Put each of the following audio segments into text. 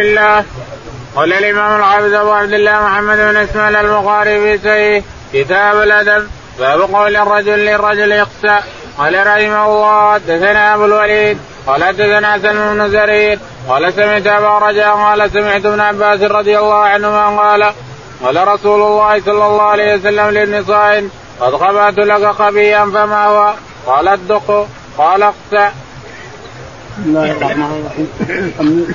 الله قال الإمام الحافظ أبو عبد الله محمد بن إسماعيل البخاري في سيه كتاب الأدب باب قول الرجل للرجل اخسا قال رحمه الله حدثنا أبو الوليد قال حدثنا سلم بن زرير قال سمعت أبا رجاء قال سمعت ابن عباس رضي الله عنهما قال قال رسول الله صلى الله عليه وسلم للنساء قد خبأت لك خبيئا فما هو؟ قال الدق قال اخسأ. بسم الله الرحمن الرحيم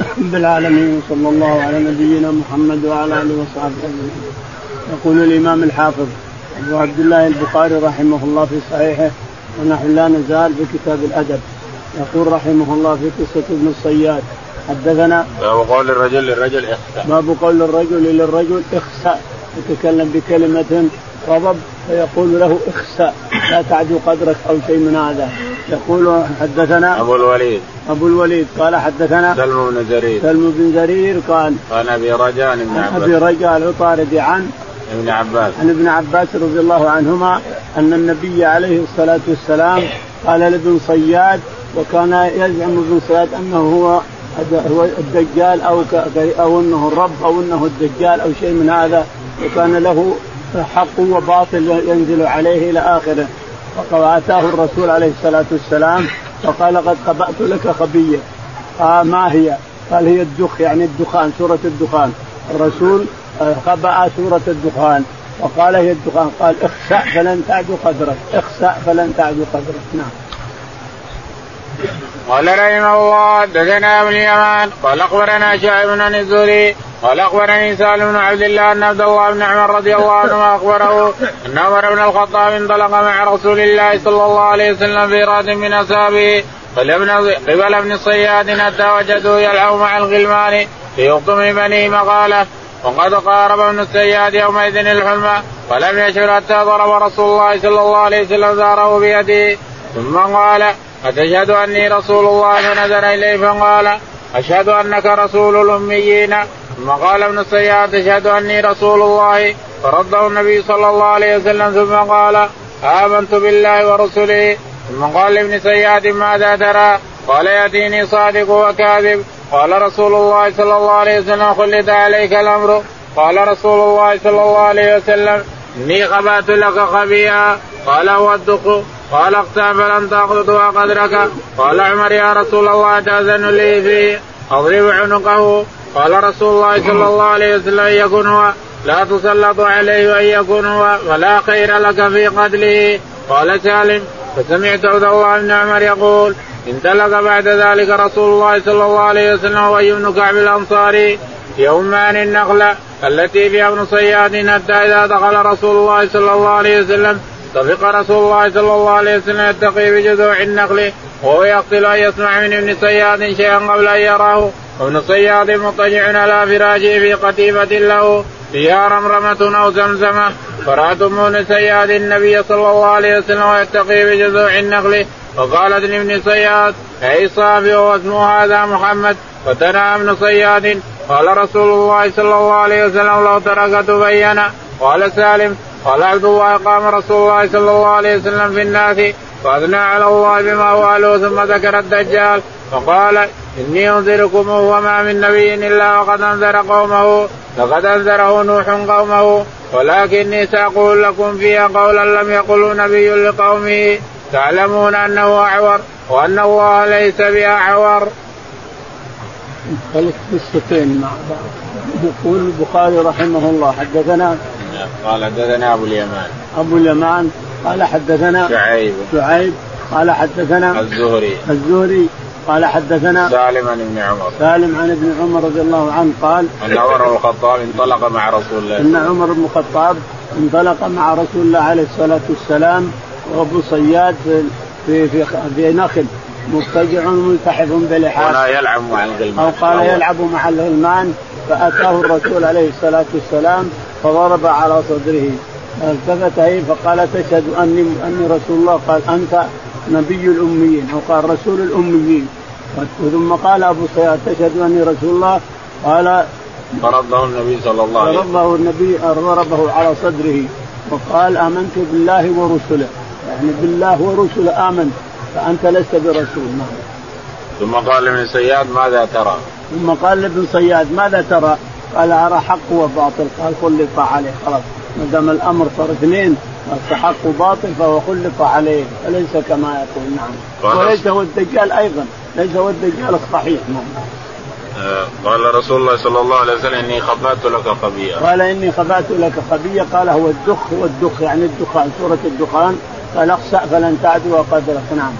رب العالمين صلى الله على نبينا محمد وعلى آله وصحبه أجمعين. يقول الإمام الحافظ أبو عبد الله البخاري رحمه الله في صحيحه ونحن لا نزال في كتاب الأدب يقول رحمه الله في قصة ابن الصياد حدثنا باب قول الرجل للرجل إخسأ باب قول الرجل للرجل إخسأ يتكلم بكلمة غضب فيقول له اخسأ لا تعدو قدرك أو شيء من هذا. يقول حدثنا أبو الوليد. أبو الوليد قال حدثنا سلم بن زرير سلم بن زرير قال عن أبي رجاء عن عباس. ابي رجاء العطاردي عن ابن عباس. عن ابن عباس رضي الله عنهما أن النبي عليه الصلاة والسلام قال لابن صياد وكان يزعم ابن صياد أنه هو هو الدجال أو أو أنه الرب أو أنه الدجال أو شيء من هذا وكان له حق وباطل ينزل عليه إلى آخره. فاتاه الرسول عليه الصلاة والسلام فقال قد خبأت لك خبية. آه ما هي؟ قال هي الدخ يعني الدخان سورة الدخان. الرسول خبأ سورة الدخان. وقال هي الدخان. قال اخسأ فلن تعدو قدرك اخسأ فلن تعدو قدرك. نعم. قال رحمه الله حدثنا ابن اليمان قال أخبرنا شعيب بن الزهري قال أخبرني سالم بن عبد الله أن عبد الله بن عمر رضي الله عنهما أخبره أن عمر بن الخطاب انطلق مع رسول الله صلى الله عليه وسلم في راد من أصحابه قبل ابن صياد حتى وجدوا يلعب مع الغلمان في يخطم بني مقاله وقد قارب ابن السياد يومئذ الحلم ولم يشعر حتى ضرب رسول الله صلى الله عليه وسلم ثاره بيده. ثم قال أتشهد أني رسول الله فنزل إليه فقال أشهد أنك رسول الأميين. ثم قال ابن الصياد أشهد أني رسول الله. فرده النبي صلى الله عليه وسلم ثم قال آمنت بالله ورسله. ثم قال لابن سياد ماذا ترى؟ قال يأتيني صادق وكاذب. قال رسول الله صلى الله عليه وسلم خلد عليك الأمر. قال رسول الله صلى الله عليه وسلم إني خبأت لك خبيئا. قال هو الدق. قال اقسم فلم تاخذها قدرك قال عمر يا رسول الله تأذن لي فيه أضرب عنقه. قال رسول الله صلى الله عليه وسلم أن يكن هو. لا تسلط عليه أن يكون هو ولا خير لك في قتله. قال سالم فسمعت عبد الله بن عمر يقول انطلق بعد ذلك رسول الله صلى الله عليه وسلم وابي بن كعب الأنصاري. يومان النخلة التي فيها ابن صياد حتى إذا دخل رسول الله صلى الله عليه وسلم طفق رسول الله صلى الله عليه وسلم يتقي بجذوع النخل وهو يقتل ان يسمع من ابن صياد شيئا قبل أن يراه. وابن صياد مضطجع على فراشه في قتيبة له فيها رمرمة أو زمزمة. فرأت ابن صياد النبي صلى الله عليه وسلم ويتقي بجذوع النخل فقالت لابن صياد أي صافي واسمه هذا محمد؟ فتنى ابن صياد قال رسول الله صلى الله عليه وسلم لو ترك تبين قال سالم قال عبد الله قام رسول الله صلى الله عليه وسلم في الناس واثنى على الله بما هو اهله ثم ذكر الدجال فقال إني أنذركم وما من نبي إلا وقد أنذر قومه لقد أنذره نوح قومه ولكني سأقول لكم فيها قولا لم يقله نبي لقومه تعلمون أنه أعور وأن الله ليس بأعور. قصتين مع بعض يقول البخاري رحمه الله حدثنا قال حدثنا أبو اليمان. أبو اليمان قال حدثنا شعيب. شعيب قال حدثنا الزهري. الزهري قال حدثنا سالم عن ابن عمر. سالم عن ابن عمر رضي الله عنه قال أن عمر بن الخطاب انطلق مع رسول الله. إن عمر بن الخطاب انطلق مع رسول الله عليه الصلاة والسلام وأبو صياد في في في, في نخل مضطجع ملتحف بلحاف ولا يلعب مع الغلمان. أو قال يلعب مع الغلمان فأتاه الرسول عليه الصلاة والسلام فضرب على صدره. التفت اليه فقال تشهد أني أني رسول الله. قال أنت نبي الأميين. أو قال رسول الأميين. ثم قال أبو سياد تشهد أني رسول الله. قال فرده النبي صلى الله عليه وسلم. فرده النبي ضربه على صدره. وقال آمنت بالله ورسله. يعني بالله ورسله آمنت. فأنت لست برسول. نعم. ثم قال لابن سياد ماذا ترى؟ ثم قال لابن صياد ماذا ترى؟ قال ارى حق وباطل. قال خلف عليه. خلاص. ما دام الأمر صار اثنين حق باطل فهو خلف عليه. وليس كما يقول؟ نعم. وليس هو الدجال أيضا. ليس هو الدجال الصحيح. نعم. آه، قال رسول الله صلى الله عليه وسلم إني خبأت لك خبيئة. قال إني خبأت لك خبيئة. قال هو الدخ والدخ. يعني الدخان سورة الدخان. قال أخسأ فلن تعدو قدرك. نعم.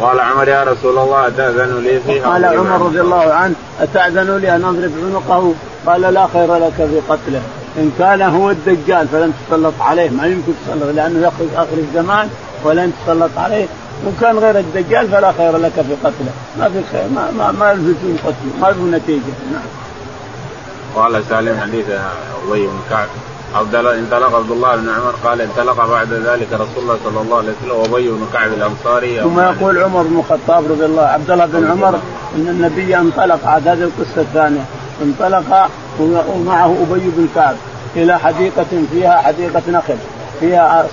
قال عمر يا رسول الله أتأذن لي فيه قال عمر رضي الله عنه أتأذن لي أن أضرب عنقه؟ قال لا خير لك في قتله. إن كان هو الدجال فلن تسلط عليه. ما يمكن تسلط لأنه يخرج آخر الزمان ولن تسلط عليه. وإن كان غير الدجال فلا خير لك في قتله. ما في خير ما ما ما في قتله ما في نتيجة. نعم. قال سالم حديث أبي بن كعب عبد الله انطلق عبد الله بن عمر قال انطلق بعد ذلك رسول الله صلى الله عليه وسلم وأبي بن كعب الأنصاري. ثم يقول عمر بن الخطاب رضي الله عبد الله بن عمر إن النبي انطلق عاد هذه القصة الثانية. انطلق ومعه أبي بن كعب إلى حديقة فيها حديقة نخل. فيها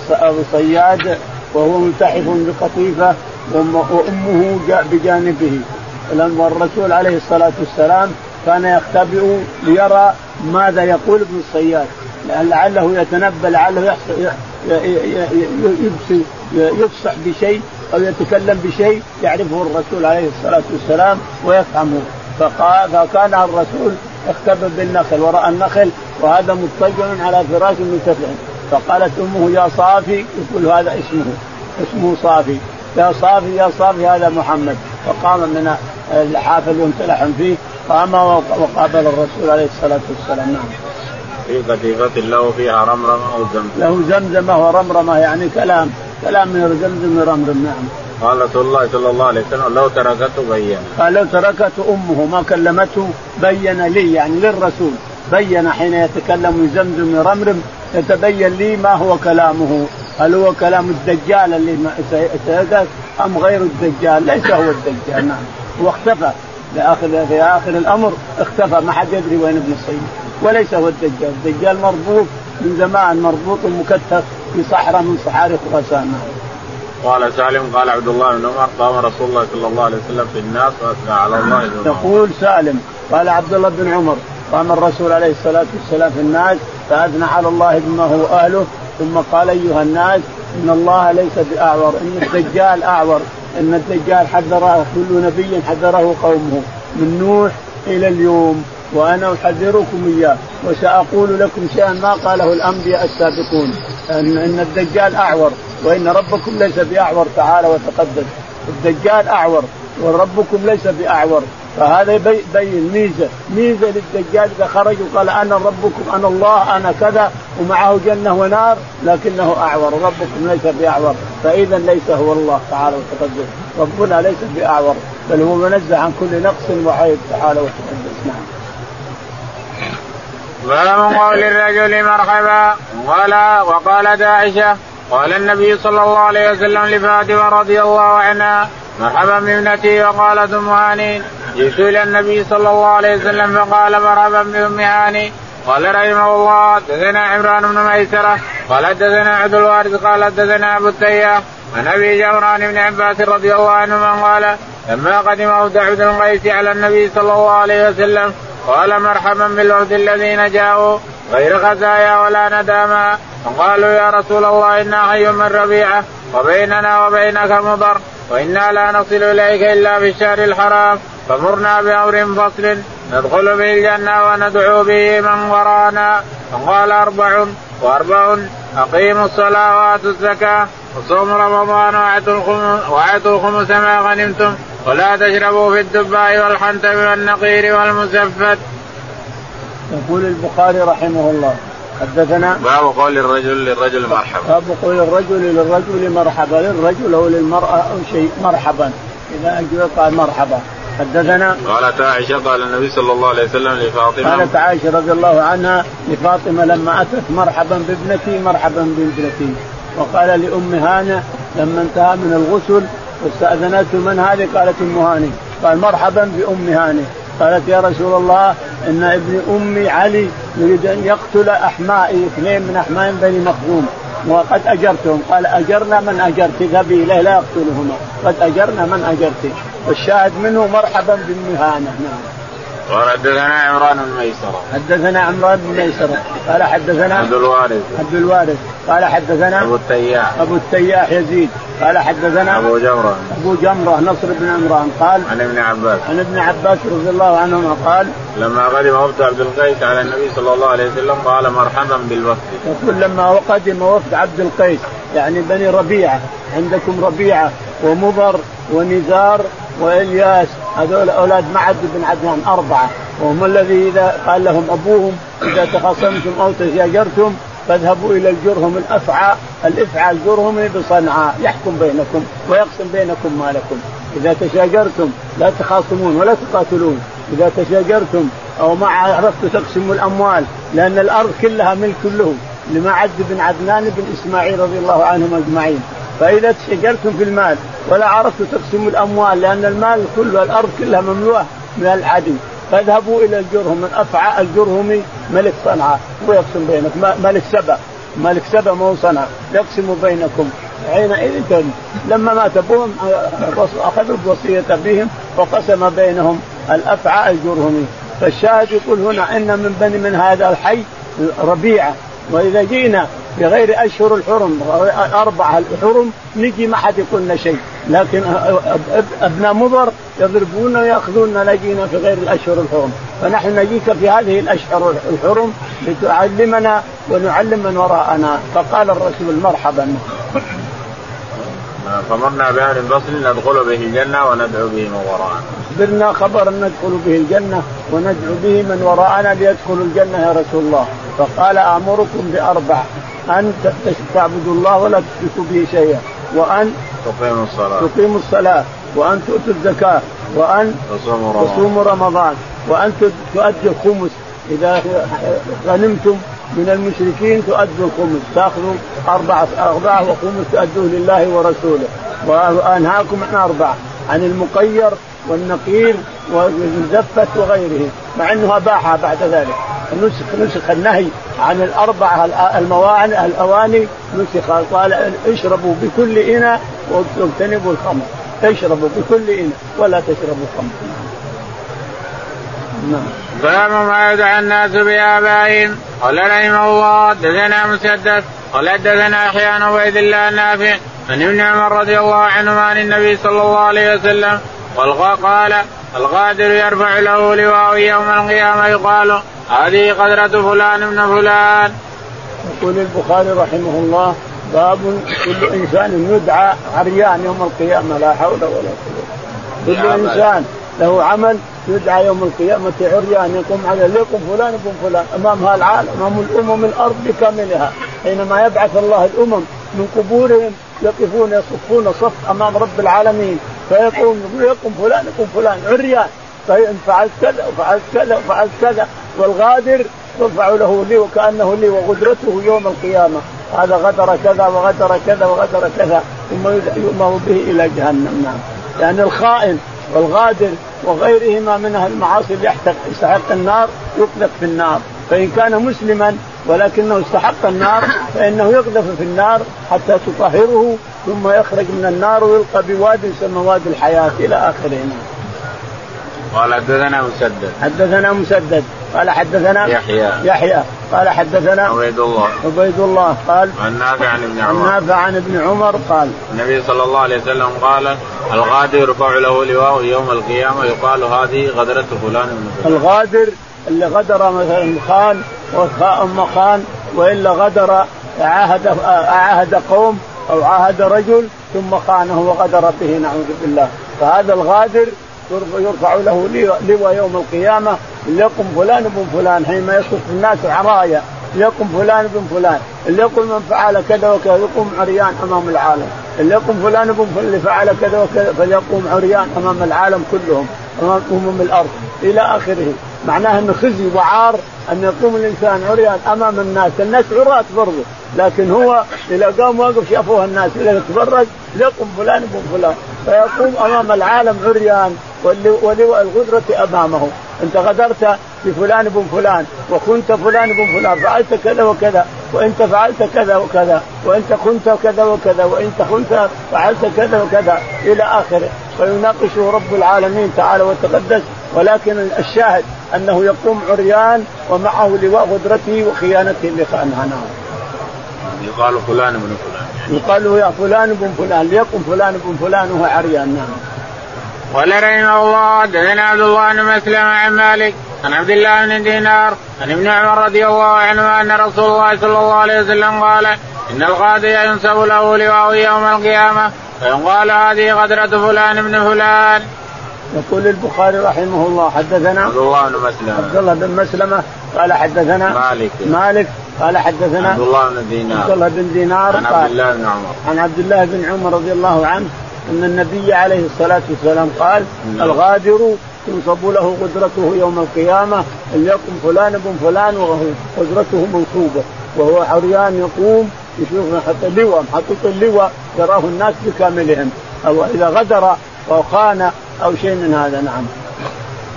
صياد وهو ملتحف بقطيفة وأمه جاء بجانبه. لما الرسول عليه الصلاة والسلام كان يختبئ ليرى ماذا يقول ابن الصياد. لعله يتنبأ لعله يفصح بشيء أو يتكلم بشيء يعرفه الرسول عليه الصلاة والسلام ويفهمه. فقال فكان الرسول اختبأ بالنخل ورأى النخل وهذا مضطجع على فراش مرتفع فقالت أمه يا صافي يقول هذا اسمه اسمه صافي. يا صافي يا صافي هذا محمد. فقام من اللحاف اللي امتلحن فيه قام وقابل الرسول عليه الصلاة والسلام. نعم. في قتيفة له فيها رمرمة أو زمزم. له زمزمة ورمرمة يعني كلام كلام من زمزم ورمرم نعم. قال رسول الله صلى الله عليه وسلم لو تركته بين. قال لو تركته أمه ما كلمته بين لي يعني للرسول بين حين يتكلم زمزم رمرم يتبين لي ما هو كلامه هل هو كلام الدجال اللي سيأتي أم غير الدجال ليس هو الدجال نعم واختفى لآخر في آخر الأمر اختفى ما حد يدري وين ابن الصيد وليس هو الدجال. الدجال مربوط من زمان مربوط مكتف في صحراء من صحاري خراسان نعم قال سالم قال عبد الله بن عمر قام رسول الله صلى الله عليه وسلم في الناس وأثنى على الله يقول سالم قال عبد الله بن عمر قام الرسول عليه الصلاة والسلام في الناس فأثنى على الله بما هو أهله ثم قال أيها الناس إن الله ليس بأعور إن الدجال أعور. أن الدجال حذره كل نبي حذره قومه من نوح إلى اليوم وأنا أحذركم إياه وسأقول لكم شيئا ما قاله الأنبياء السابقون ان أن الدجال أعور وإن ربكم ليس بأعور تعالى وتقدس. الدجال أعور وربكم ليس بأعور. فهذا يبين ميزة. ميزة للدجال إذا خرج وقال أنا ربكم أنا الله أنا كذا ومعه جنة ونار لكنه أعور. ربكم ليس بأعور. فإذا ليس هو الله تعالى وتقدس ربنا ليس بأعور بل هو منزه عن كل نقص وعيب تعالى وتقدس نعم. باب قول الرجل مرحبا. قال وقالت عائشة قال النبي صلى الله عليه وسلم لفاطمة رضي الله عنها مرحبا بابنتي وقالت ام جئت إلى النبي صلى الله عليه وسلم فقال مرحبا بام هاني. قال رحمه الله حدثنا عمران بن ميسرة. قال حدثنا عبد الوارث قال حدثنا أبو التياح عن أبي جمران بن عباس رضي الله عنهما قال لما قدم اودع بن القيس على النبي صلى الله عليه وسلم قال مرحبا بالوفد الذين جاءوا غير خزايا ولا نداما فقالوا يا رسول الله إنا حي من ربيعة وبيننا وبينك مضر وإنا لا نصل إليك إلا في الشهر الحرام. فمرنا بأمر فصل. ندخل به الجنة وندعو به من ورانا فقال أربع واربع أقيموا الصلاة وآتوا الزكاة. وصوموا رمضان واعطوا الخمس ما غنمتم. ولا تشربوا في الدباء والحنتم والنقير والمزفت. يقول البخاري رحمه الله. حدثنا باب قول الرجل للرجل مرحبا. باب قول الرجل للرجل مرحبا. للرجل أو للمرأة أو شيء مرحبا. إذا قال مرحبا. حدثنا قالت عائشة قال النبي صلى الله عليه وسلم لفاطمة. قالت عائشة رضي الله عنها لفاطمة لما أتت مرحبا بابنتي مرحبا بابنتي. وقال لأم هانة لما انتهى من الغسل واستاذنته من هذه؟ قالت أم هاني قال مرحبا بأم هاني قالت يا رسول الله إن ابن امي علي يريد أن يقتل أحمائي اثنين من أحماء بني مخزوم. وقد أجرتهم. قال أجرنا من اجرت ذهبي اليه لا يقتلهما. قد أجرنا من اجرت والشاهد منه مرحبا بام هانه نعم. قال حدثنا عمران بن ميسرة. حدثنا عمران بن ميسرة. قال حدثنا عبد الوارث. عبد الوارث. قال حدثنا أبو التياح. أبو التياح يزيد. قال حدثنا أبو جمرة. أبو جمرة نصر بن عمران. قال عن ابن عباس. عن ابن عباس رضي الله عنهما قال لما قدم وفد عبد القيس على النبي صلى الله عليه وسلم قال مرحبا بالوفد. يقول لما قدم وفد عبد القيس يعني بني ربيعة عندكم ربيعة ومضر ونزار وإلياس. هذول أولاد معد بن عدنان أربعة. وهم الذي إذا قال لهم أبوهم إذا تخاصمتم أو تشاجرتم فاذهبوا إلى الجرهم الأفعى. الإفعى الجرهم بصنعاء. يحكم بينكم ويقسم بينكم مالكم. إذا تشاجرتم لا تخاصمون ولا تقاتلون. إذا تشاجرتم أو ما عرفتوا تقسموا الأموال لأن الأرض كلها ملك له لمعد بن عدنان بن إسماعيل رضي الله عنهم أجمعين. فإذا تشاجرتم في المال ولا عرفتوا تقسموا الأموال لأن المال كله الأرض كلها مملوءه من العدو. فاذهبوا إلى الجرهم من أفعى الجرهمي ملك صنعاء. ويقسم بينكم ملك سبأ. ملك سبأ مو صنعاء. يقسم بينكم. حينئذ لما مات أبوهم أخذوا بوصية أبيهم وقسم بينهم الأفعى الجرهمي فالشاهد يقول هنا إن من بني من هذا الحي ربيعة. وإذا جينا بغير أشهر الحرم أربعة الحرم نجي ما حد يقول لنا شيء. لكن أبناء مضر يضربون وياخذون نجينا في غير الأشهر الحرم. فنحن نجيك في هذه الأشهر الحرم لتعلمنا ونعلم من وراءنا. فقال الرسول مرحبا. فمرنا بأهل البصر ندخل به الجنة وندعو به من وراءنا. أخبرنا خبرا ندخل به الجنة وندعو به من وراءنا ليدخلوا الجنة يا رسول الله، فقال آمركم بأربع. أن تعبدوا الله ولا تشركوا به شيئا، وأن تقيموا الصلاة. تقيموا الصلاة، وأن تؤتوا الزكاة، وأن تصوموا رمضان, رمضان، وأن تؤدوا الخمس. إذا غنمتم من المشركين تؤدوا الخمس. تأخذوا أربعة أربعة وخمس تؤدوه لله ورسوله. وأنهاكم عن أربعة. عن المقير والنقير والمزفت وغيره مع أنه أباحها بعد ذلك. نسخ نسخ النهي. عن الأربعة المواعن الأواني نسخ قال اشربوا بكل إناء واجتنبوا الخمر. اشربوا بكل إناء ولا تشربوا الخمر. نعم. باب ما يدعى الناس بآبائهم. قال رحمه الله حدثنا مسدد. قال يحيى عن عبيد الله النافع عن ابن عمر رضي الله عنهما عن النبي صلى الله عليه وسلم قال القادر يرفع له لواء يوم القيامة يقال هذه قدرة فلان ابن فلان. يقول البخاري رحمه الله باب كل إنسان يدعى عريان يوم القيامة لا حول ولا قوة. كل إنسان له عمل يدعى يوم القيامة عريان يقوم على ليكم فلان ابن فلان أمام العالم أمام الأمم الأرض بكاملها حينما يبعث الله الأمم من قبورهم يقفون يصفون صف أمام رب العالمين فيقوم يقوم فلان يقوم فلان عريان. فإن فعلت كذا وفعلت كذا وفعلت كذا والغادر يرفع له لي وكأنه لي وقدرته يوم القيامة. هذا غدر كذا وغدر كذا وغدر كذا ثم يؤمر به إلى جهنم. نعم. يعني الخائن والغادر وغيرهما من المعاصي اللي يستحق النار يقذف في النار. فإن كان مسلما ولكنه استحق النار فإنه يقذف في النار حتى تطهره ثم يخرج من النار ويلقى بواد يسمى وادي الحياة إلى آخره. قال حدثنا مسدد. حدثنا مسدد. قال حدثنا يحيى. يحيى. قال حدثنا عبيد الله. عبيد الله. قال عن نافع عن ابن عمر. عن نافع عن ابن عمر قال النبي صلى الله عليه وسلم قال الغادر يرفع له لواء يوم القيامة يقال هذه غدرة فلان الغادر اللي غدر مثلا خان أم خان وإلا غدر عاهد عاهد قوم أو عاهد رجل ثم خانه وغدر به نعوذ بالله. فهذا الغادر يرفع له لواء يوم القيامة ليقم فلان بن فلان حينما يصف الناس عرايا ليقم فلان بن فلان اللي يقول من فعل كذا وكذا يقوم عريان أمام العالم. اللي يقوم فلان بن اللي فعل كذا وكذا فليقوم عريان أمام العالم كلهم أمام أمم الأرض إلى آخره. معناه إنه خزي وعار أن يقوم الإنسان عريان أمام الناس، الناس عراة برضه، لكن هو إذا قام واقف شافوه الناس إذا يتفرج يقوم فلان ابن فلان، فيقوم أمام العالم عريان ولواء الغدرة أمامه، أنت غدرت بفلان بن فلان وكنت فلان بن فلان فعلت كذا وكذا وإنت فعلت كذا وكذا وإنت كنت كذا وكذا وإنت كنت فعلت كذا وكذا إلى آخره. فيناقشه رب العالمين تعالى وتقدس ولكن الشاهد أنه يقوم عريان ومعه لواء قدرته وخيانته لخانها نعم. يقال فلان بن فلان يقال له يا فلان بن فلان ليقم فلان بن فلان وهو عريان نعم. قال رحمه الله حدثنا عبد الله بن مسلم عن مالك عن عبد الله بن دينار عن ابن عمر رضي الله عنه أن رسول الله صلى الله عليه وسلم قال إن القاضي ينسب له لواء يوم القيامة فيقال هذه غدرة فلان بن فلان. يقول البخاري رحمه الله حدثنا عبد الله بن مسلمة. عبد الله بن مسلمة قال حدثنا مالك. مالك قال حدثنا عبد الله بن دينار. عبد الله بن دينار عن عبد الله بن عمر. عن عبد الله بن عمر رضي الله عنه أن النبي عليه الصلاة والسلام قال نعم. الغادر تنصب له قدرته يوم القيامة ليقم فلان بن فلان وقدرته منصوبة وهو عريان يقوم يشوف حتى اللواء محطوط اللواء يراه الناس بكاملهم أو إذا غدر أو أو شيء من هذا نعم.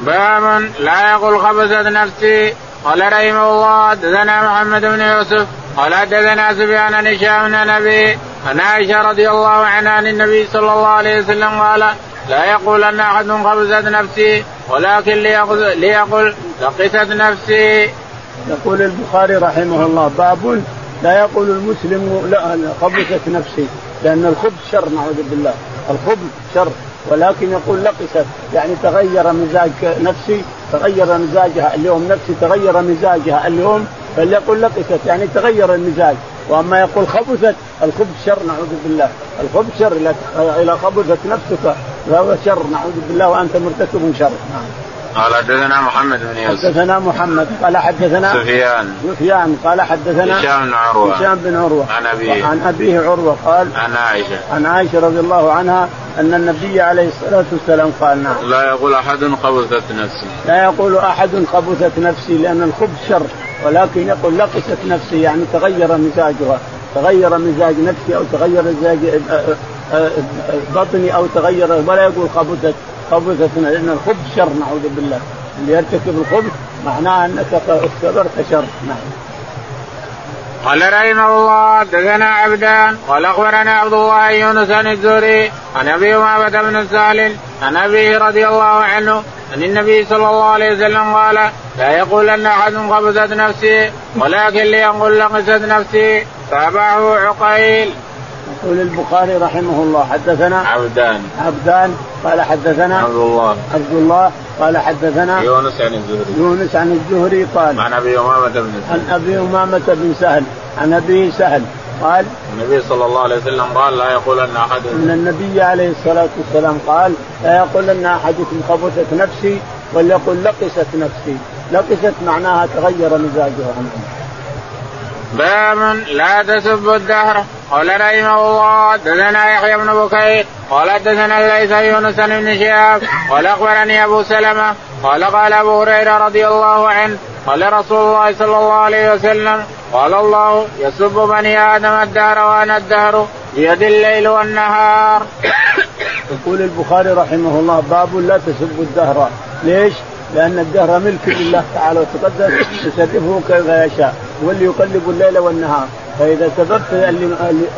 باب لا يقول خبزت نفسي قال رحمه الله حدثنا محمد بن يوسف قال حدثنا سفيان عن هشام بن نبي عن عائشة رضي الله عنها عن النبي صلى الله عليه وسلم قال لا يقول أن أحد خبزت نفسي ولكن ليقل, لقست نفسي. يقول البخاري رحمه الله باب لا يقول المسلم لا خبثت نفسي لأن الخبث شر نعوذ بالله الخبث شر ولكن يقول لقست يعني تغير مزاج نفسي تغير مزاجها اليوم نفسي تغير مزاجها اليوم فليقول لقست يعني تغير المزاج. وأما يقول خبثت الخبث شر نعوذ بالله. الخبث شر اذا خبثت نفسك فهو شر نعوذ بالله وأنت مرتكب شر. نعم. قال حدثنا محمد بن يوسف. حدثنا محمد قال حدثنا سفيان. سفيان قال حدثنا هشام بن عروة. هشام بن عروة. عن أبيه. عن أبيه عروة قال عن عائشة. عن عائشة رضي الله عنها أن النبي عليه الصلاة والسلام قال نعم. لا يقول أحد خبثت نفسي. لا يقول أحد خبثت نفسي لأن الخبث شر ولكن يقول لقست نفسي يعني تغير مزاجها تغير مزاج نفسي أو تغير مزاج بطني أو تغير ولا يقول خبثت خبثت لأن الخبث شر نعوذ بالله. اللي يرتكب الخبث معناه أنك اختبرت شر. نعم. قال رحمه الله حدثنا عبدان قال أخبرنا عبد الله يونس عن الزهري عن أبي امامه بن سهل عن أبيه رضي الله عنه عن النبي صلى الله عليه وسلم قال لا يقول أن أحد قبضت نفسي ولكن ليقول لقست نفسي تابعه عقيل. يقول البخاري رحمه الله حدثنا عبدان. عبدان قال حدثنا عبد الله. عبد الله قال حدثنا يونس عن الزهري. يونس عن الزهري قال عن أبي أمامة بن سهل. عن أبي أمامة بن سهل. عن أبي سهل. قال النبي صلى الله عليه وسلم قال لا يقول أن أحد إن النبي عليه الصلاة والسلام قال لا يقول أن أحدكم خبثت نفسي وليقل لقست نفسي. لقست معناها تغير مزاجها باب لا تسبوا الدهر. قال رحمه الله حدثنا يحيى بن بكير قال حدثنا ليس يونس بن شهاب قال أخبرني أبو سلمة قال قال أبو هريرة رضي الله عنه قال رسول الله صلى الله عليه وسلم قال الله يسب بني آدم الدهر وأنا الدهر بيد الليل والنهار. يقول البخاري رحمه الله باب لا تسبوا الدهر ليش؟ لأن الدهر ملك لله تعالى وتقدس يصرفه كيف يشاء واللي يقلب الليل والنهار. فإذا سببت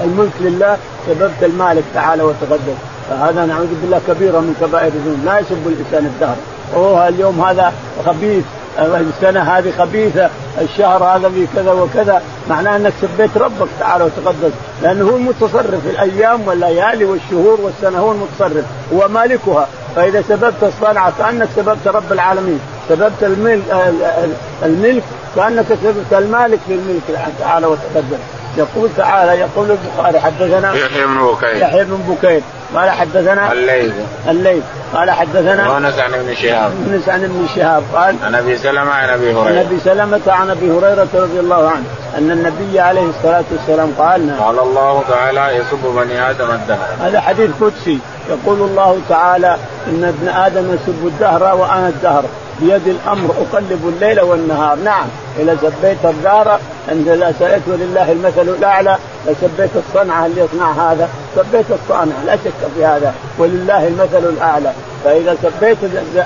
الملك لله سببت المالك تعالى وتقدس فهذا نعوذ بالله كبيره من كبائر الذنوب. لا يسب الإنسان الدهر. أوه اليوم هذا خبيث. السنة هذه خبيثة. الشهر هذا في كذا وكذا. معناه أنك سبيت ربك تعالى وتقدس لأنه هو المتصرف. في الأيام والليالي والشهور والسنة هو المتصرف. هو مالكها. فإذا سببت الصنعه كأنك سببت رب العالمين. سببت الملك الملك كأنك سببت المالك للملك تعالى وتقدم. يقول تعالى يقول البخاري حدثنا يحيى بن بكير. يحيى بن بكير. قال حدثنا الليث. الليث. قال حدثنا يونس عن ابن شهاب. يونس عن ابن شهاب. قال عن أبي سلمة عن أبي هريرة. عن أبي سلمة عن أبي هريرة رضي الله عنه أن النبي عليه الصلاة والسلام قال نعم. قال الله تعالى يسب بني آدم الدهر. هذا حديث قدسي. يقول الله تعالى إن ابن آدم يسب الدهر وأنا الدهر. بيد الأمر أقلب الليل والنهار. نعم. إذا سبيت الدار عند لا سألت ولله المثل الأعلى لسبيت الصنعة اللي يصنع هذا؟ سبيت الصانع لا شك في هذا ولله المثل الأعلى. فإذا سبيت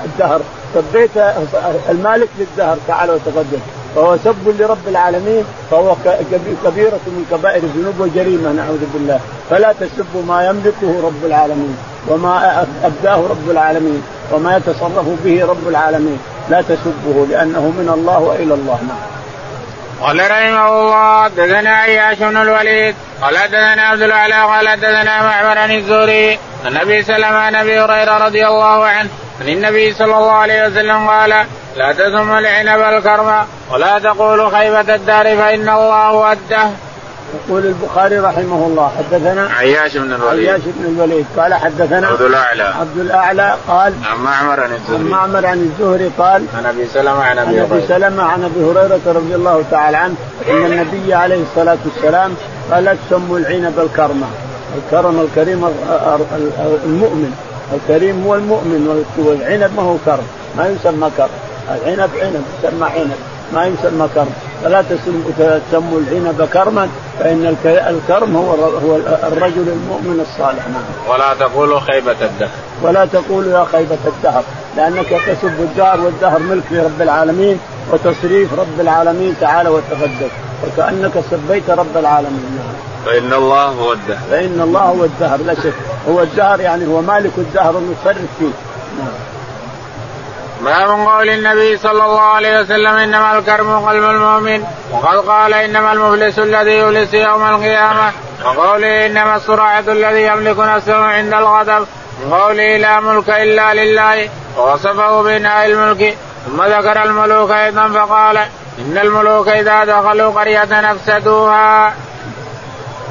الدهر سبيت المالك للدهر تعالى وتقدم. فهو سب لرب العالمين فهو كبيرة من كبائر الذنوب وجريمة نعوذ بالله. فلا تسبوا ما يملكه رب العالمين وما أبداه رب العالمين وما يتصرف به رب العالمين. لا تسبه لأنه من الله وإلى الله. نعم. قال رحمه الله حدثنا عياش بن الوليد قال حدثنا عبد الأعلى قال حدثنا معمر عن الزهري عن أبي سلمة عن أبي هريرة رضي الله عنه عن النبي صلى الله عليه وسلم قال لا تثم العنب الكرم ولا تقول خيبة الدار فإن الله وده يقول البخاري رحمه الله حدثنا عياش بن الوليد. عياش بن الوليد. قال حدثنا عبد الأعلى. عبد الأعلى قال عن معمر عن الزهري. عن معمر عن الزهري قال عن أبي سلمة عن أبي عن أبي هريرة. سلمة عن أبي هريرة رضي الله تعالى عنه إن النبي عليه الصلاة والسلام قال لا تسموا العنب الكرمه الكرم الكريم المؤمن. الكريم هو المؤمن والعنب ما هو كرم. ما يسمى كرم. العنب عنب يسمى عنب. ما يسمى كرم. فلا تسموا العنب كرما فإن الكرم هو هو الرجل المؤمن الصالح نعم. ولا تقولوا خيبة الدهر. ولا تقولوا يا خيبة الدهر لأنك تسب الدهر والدهر ملك لرب العالمين وتصريف رب العالمين تعالى وتقدس وكأنك سبيت رب العالمين نعم. فإن الله هو الدهر. فإن الله هو الدهر لا شك هو الدهر يعني هو مالك الدهر المتصرف فيه. نعم. باب قول النبي صلى الله عليه وسلم إنما الكرم قلب المؤمن. وقد قال إنما المفلس الذي يفلس يوم القيامة. وقوله إنما الصراعة الذي يملك نفسه عند الغضب. وقوله لا ملك إلا لله. ووصفه بناء الملك. ثم ذكر الملوك أيضا فقال إن الملوك إذا دخلوا قرية افسدوها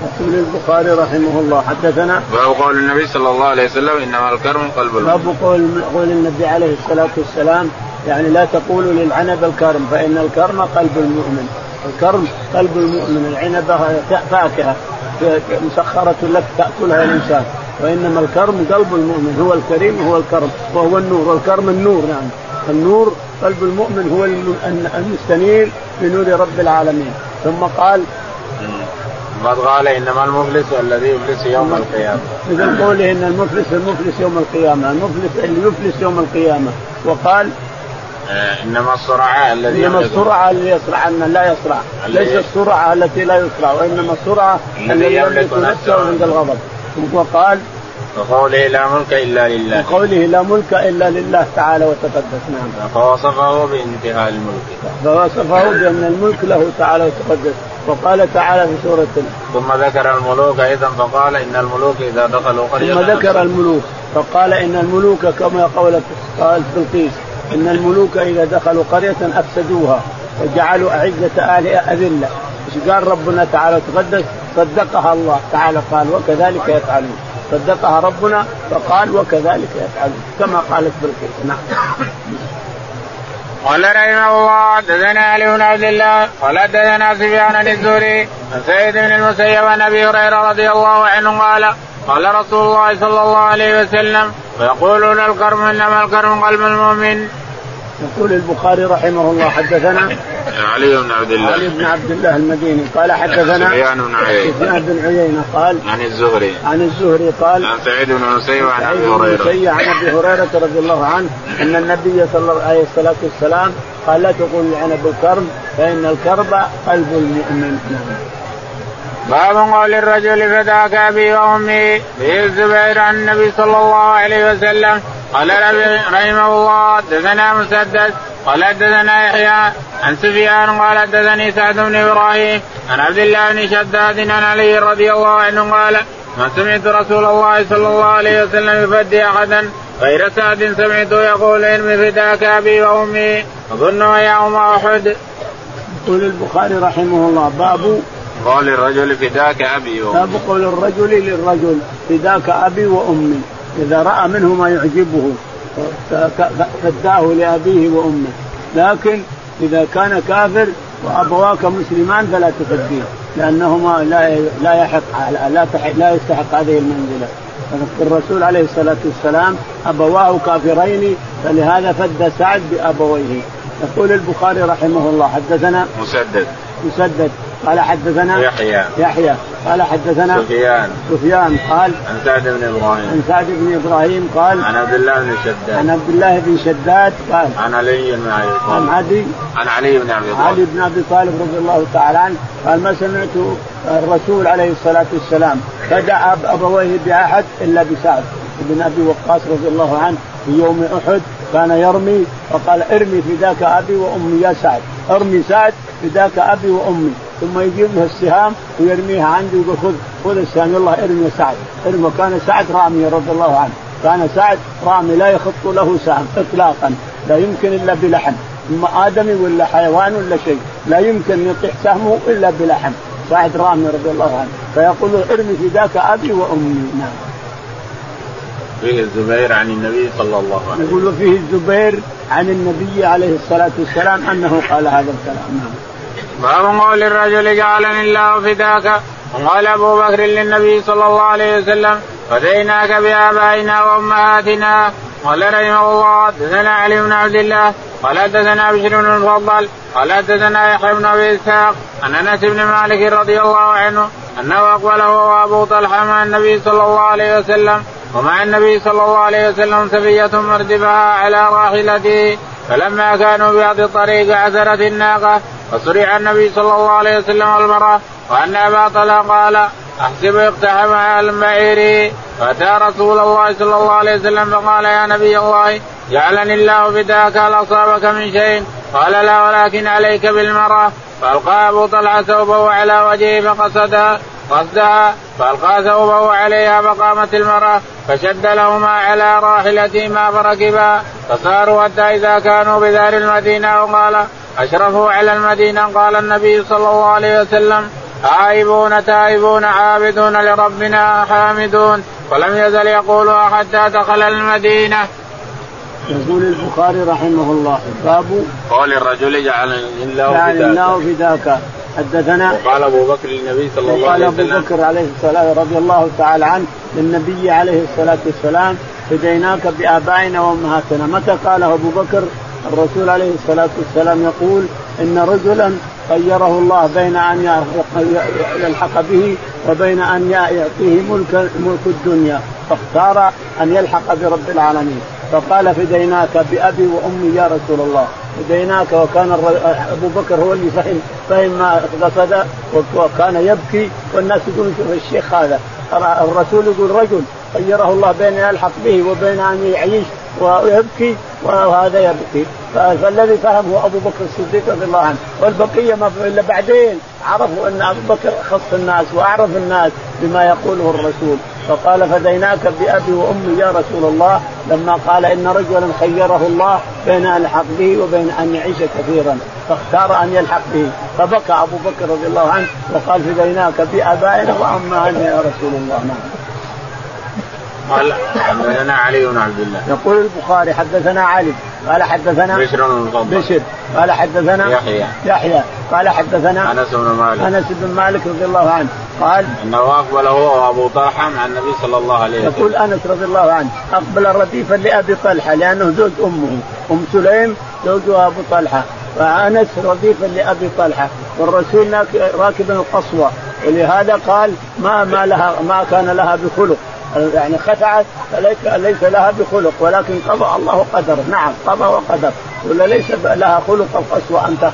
يقول البخاري رحمه الله حدثنا باب قول النبي صلى الله عليه وسلم إنما الكرم قلب المؤمن. باب قول قول النبي عليه الصلاة والسلام يعني لا تقولوا للعنب الكرم فإن الكرم قلب المؤمن. الكرم قلب المؤمن العنبه فاكهة مسخرة لك تأكلها الإنسان وإنما الكرم قلب المؤمن هو الكريم هو الكرم وهو النور والكرم النور يعني. النور قلب المؤمن هو المستنير بنور رب العالمين. ثم قال قد قال إنما المفلس الذي يفلس يوم القيامة. إذا قوله إن المفلس المفلس يوم القيامة، المفلس اللي يفلس يوم القيامة، وقال آه إنما السرعة الذي إنما السرعة اللي يسرع أن لا يسرع، ليس السرعة التي لا يسرع وإنما السرعة الذي يملك نفسه عند الغضب، وقال وقوله لا ملك إلا لله. وقوله لا ملك إلا لله تعالى وتقدس. نعم. فوصفه بانتهاء الملك. فوصفه بأن الملك له تعالى وتقدس. وقال تعالى في سورة ثم ذكر الملوك أيضا فقال إن الملوك إذا دخلوا قرية ثم ذكر الملوك. فقال إن الملوك كما قال قال بلقيس إن الملوك إذا دخلوا قرية أفسدوها وجعلوا أعزة أهلها أذلة. إيش قال ربنا تعالى وتقدس؟ صدقها الله تعالى. قال وكذلك يفعلون. صدقها ربنا فقال وكذلك يفعلون كما قالت بلقيس نعم. قال رحمه الله حدثنا علي بن عبد الله قال حدثنا سفيان الزهري عن سيد بن المسيب عن أبي هريرة رضي الله عنه قال قال رسول الله صلى الله عليه وسلم ويقولون الكرم إنما الكرم قلب المؤمن. يقول البخاري رحمه الله حدثنا علي بن عبد الله. علي بن عبد الله المديني. قال حدثنا سفيان بن عيينة. سفيان بن عيينة قال عن الزهري. عن الزهري قال عن سعيد بن المسيب عن أبي هريرة. عن أبي هريرة رضي الله عنه أن النبي صلى الله عليه الصلاة والسلام قال لا تقول العنب الكرب فإن الكرب قلب المؤمن. باب قول الرجل فداك أبي وأمي به الزبير عن النبي صلى الله عليه وسلم قال رحمه الله حدثنا مسدد قال حدثنا يحيى عن سفيان قال حدثني سعد بن إبراهيم عن عبد الله بن شداد عن علي رضي الله عنه قال ما سمعت رسول الله صلى الله عليه وسلم يفدي أحدا غير سعد سمعته يقول ارمي فداك أبي وأمي أظن يوم أحد. يقول البخاري رحمه الله باب قول الرجل فداك أبي وأمي. باب قول الرجل للرجل فداك أبي وأمي. إذا رأى منه ما يعجبه. فداه لأبيه وأمه. لكن إذا كان كافر وأبواك مسلمان فلا تفديه لأنهما لا لا يحق لا لا يستحق هذه المنزلة. الرسول عليه الصلاة والسلام أبواه كافرين فلهذا فد سعد بأبويه. يقول البخاري رحمه الله حدثنا مسدد. مسدد. قال حدثنا يحيى. يحيى. قال حدثنا سفيان. سفيان. قال عن سعد بن إبراهيم. عن سعد بن إبراهيم قال عن عبد الله بن شداد. عن عبد الله بن شداد قال عن علي بن أبي طالب. عن علي عن علي بن أبي طالب. علي بن أبي طالب رضي الله تعالى عنه قال ما سمعت الرسول عليه الصلاة والسلام فدعا أبويه بأحد إلا بسعد بن أبي وقاص رضي الله عنه في يوم أحد كان يرمي فقال ارمي فداك أبي وأمي يا سعد. ارمي سعد فداك أبي وأمي. ثم يجيب له السهام ويرميها عنده يقول خذ خذ السهام يلا ارمي يا سعد. ارمي. وكان سعد رامي رضي الله عنه. كان سعد رامي لا يخط له سهم اطلاقا لا يمكن إلا بلحم. اما آدمي ولا حيوان ولا شيء. لا يمكن يطيح سهمه إلا بلحم. سعد رامي رضي الله عنه. فيقول ارمي فداك أبي وأمي. نعم. فيه الزبير عن النبي صلى الله عليه وسلم. يقول فيه الزبير عن النبي عليه الصلاة والسلام أنه قال هذا الكلام. نعم. باب قول الرجل جعلني الله فداك. وقال أبو بكر للنبي صلى الله عليه وسلم فديناك بآبائنا وأمهاتنا. قال رحمه الله حدثنا علي بن عبد الله قال حدثنا بشر بن المفضل قال حدثنا يحيى بن أبي إسحاق عن أنس بن مالك رضي الله عنه أنه اقبل هو وابو طلحة مع النبي صلى الله عليه وسلم ومع النبي صلى الله عليه وسلم سفية مردفها على راحلته. فلما كانوا بهذه الطريق عثرت الناقة فصرع النبي صلى الله عليه وسلم المرأة وأن أبا طلحة قال أحسب اقتحم على المعير فأتى رسول الله صلى الله عليه وسلم فقال يا نبي الله جعلني الله فداك هل أصابك من شيء؟ قال لا ولكن عليك بالمرأة. فألقى أبو طلحة ثوبه على وجهه فقصدها قصدها فألقى ثوبه عليها فقامت المرأة فشد لهما على راحلتهما فركبا فصاروا حتى إذا كانوا بدار المدينة وقال أشرفوا على المدينة قال النبي صلى الله عليه وسلم آيبون تائبون عابدون لربنا حامدون. ولم يزل يقولها حتى دخل المدينة. يقول البخاري رحمه الله باب قول الرجل جعلني الله جعل الله فداك. حدثنا وقال أبو بكر للنبي صلى الله عليه وسلم قال ابو بكر عليه الصلاه رضي الله تعالى عنه للنبي عليه الصلاة والسلام فديناك بآبائنا وأمهاتنا. متى قاله أبو بكر؟ الرسول عليه الصلاة والسلام يقول إن رجلا خيره الله بين أن يلحق به وبين أن يعطيه ملك ملك الدنيا فاختار أن يلحق برب العالمين. فقال فديناك بأبي وأمي يا رسول الله. فديناك وكان أبو بكر هو اللي فهم فهم ما قصد وكان يبكي والناس يقولون شوف الشيخ هذا. الرسول يقول رجل خيره الله بين يلحق به وبين أن يعيش ويبكي وهذا يبكي. فالذي فهمه أبو بكر الصديق رضي الله عنه والبقية ما إلا بعدين عرفوا أن أبو بكر اخص الناس وأعرف الناس بما يقوله الرسول. فقال فديناك بأبي وأمي يا رسول الله. لما قال إن رجلا خيره الله بين ان يلحق به وبين أن يعيش كثيرا فاختار أن يلحق به. فبكى أبو بكر رضي الله عنه وقال فديناك بأبائنا وامهاتنا يا رسول الله. نعم. قال حدثنا علي بن عبد الله. يقول البخاري حدثنا علي قال حدثنا بشر بن بشر قال حدثنا يحيى. يحيى قال حدثنا أنس بن مالك. أنس بن مالك رضي الله عنه قال أنه اقبل هو وابو طلحة مع النبي صلى الله عليه وسلم. يقول أنس رضي الله عنه أقبل رديفا لأبي طلحة لأنه زوج أمه أم سليم زوجها أبو طلحة فانس رديفا لأبي طلحة والرسول راكبا القصوى ولهذا قال ما ما لها ما كان لها بخلق. يعني خدعت ليس لها بخلق ولكن قضى الله قدر. نعم قضى وقدر. ولا ليس لها خلق القسوة أن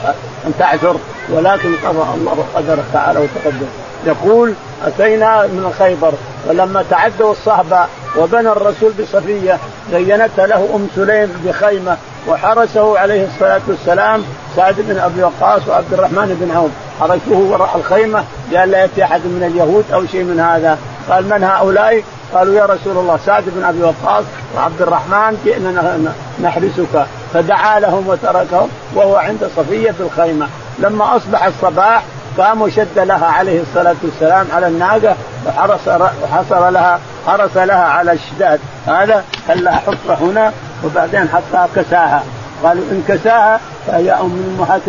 أن تعثر ولكن قضى الله قدر تعالى وتقدم. يقول أتينا من خيبر فلما تعدوا الصهبة وبنى الرسول بصفية زينتها له أم سليم بخيمة وحرسه عليه الصلاة والسلام سعد بن أبي وقاص وعبد الرحمن بن عوف. حرسوه وراء الخيمة لئلا لا يأتي أحد من اليهود أو شيء من هذا. قال من هؤلاء؟ قالوا يا رسول الله سعد بن أبي وقاص وعبد الرحمن جئنا نحرسك فدعا لهم وتركهم وهو عند صفية في الخيمة. لما أصبح الصباح قام وشد لها عليه الصلاة والسلام على الناقة وحرس وحصر لها حرس لها على الشداد. هذا خلاها حفره هنا وبعدين حطها كساها. قالوا إن كساها فهي أم امهات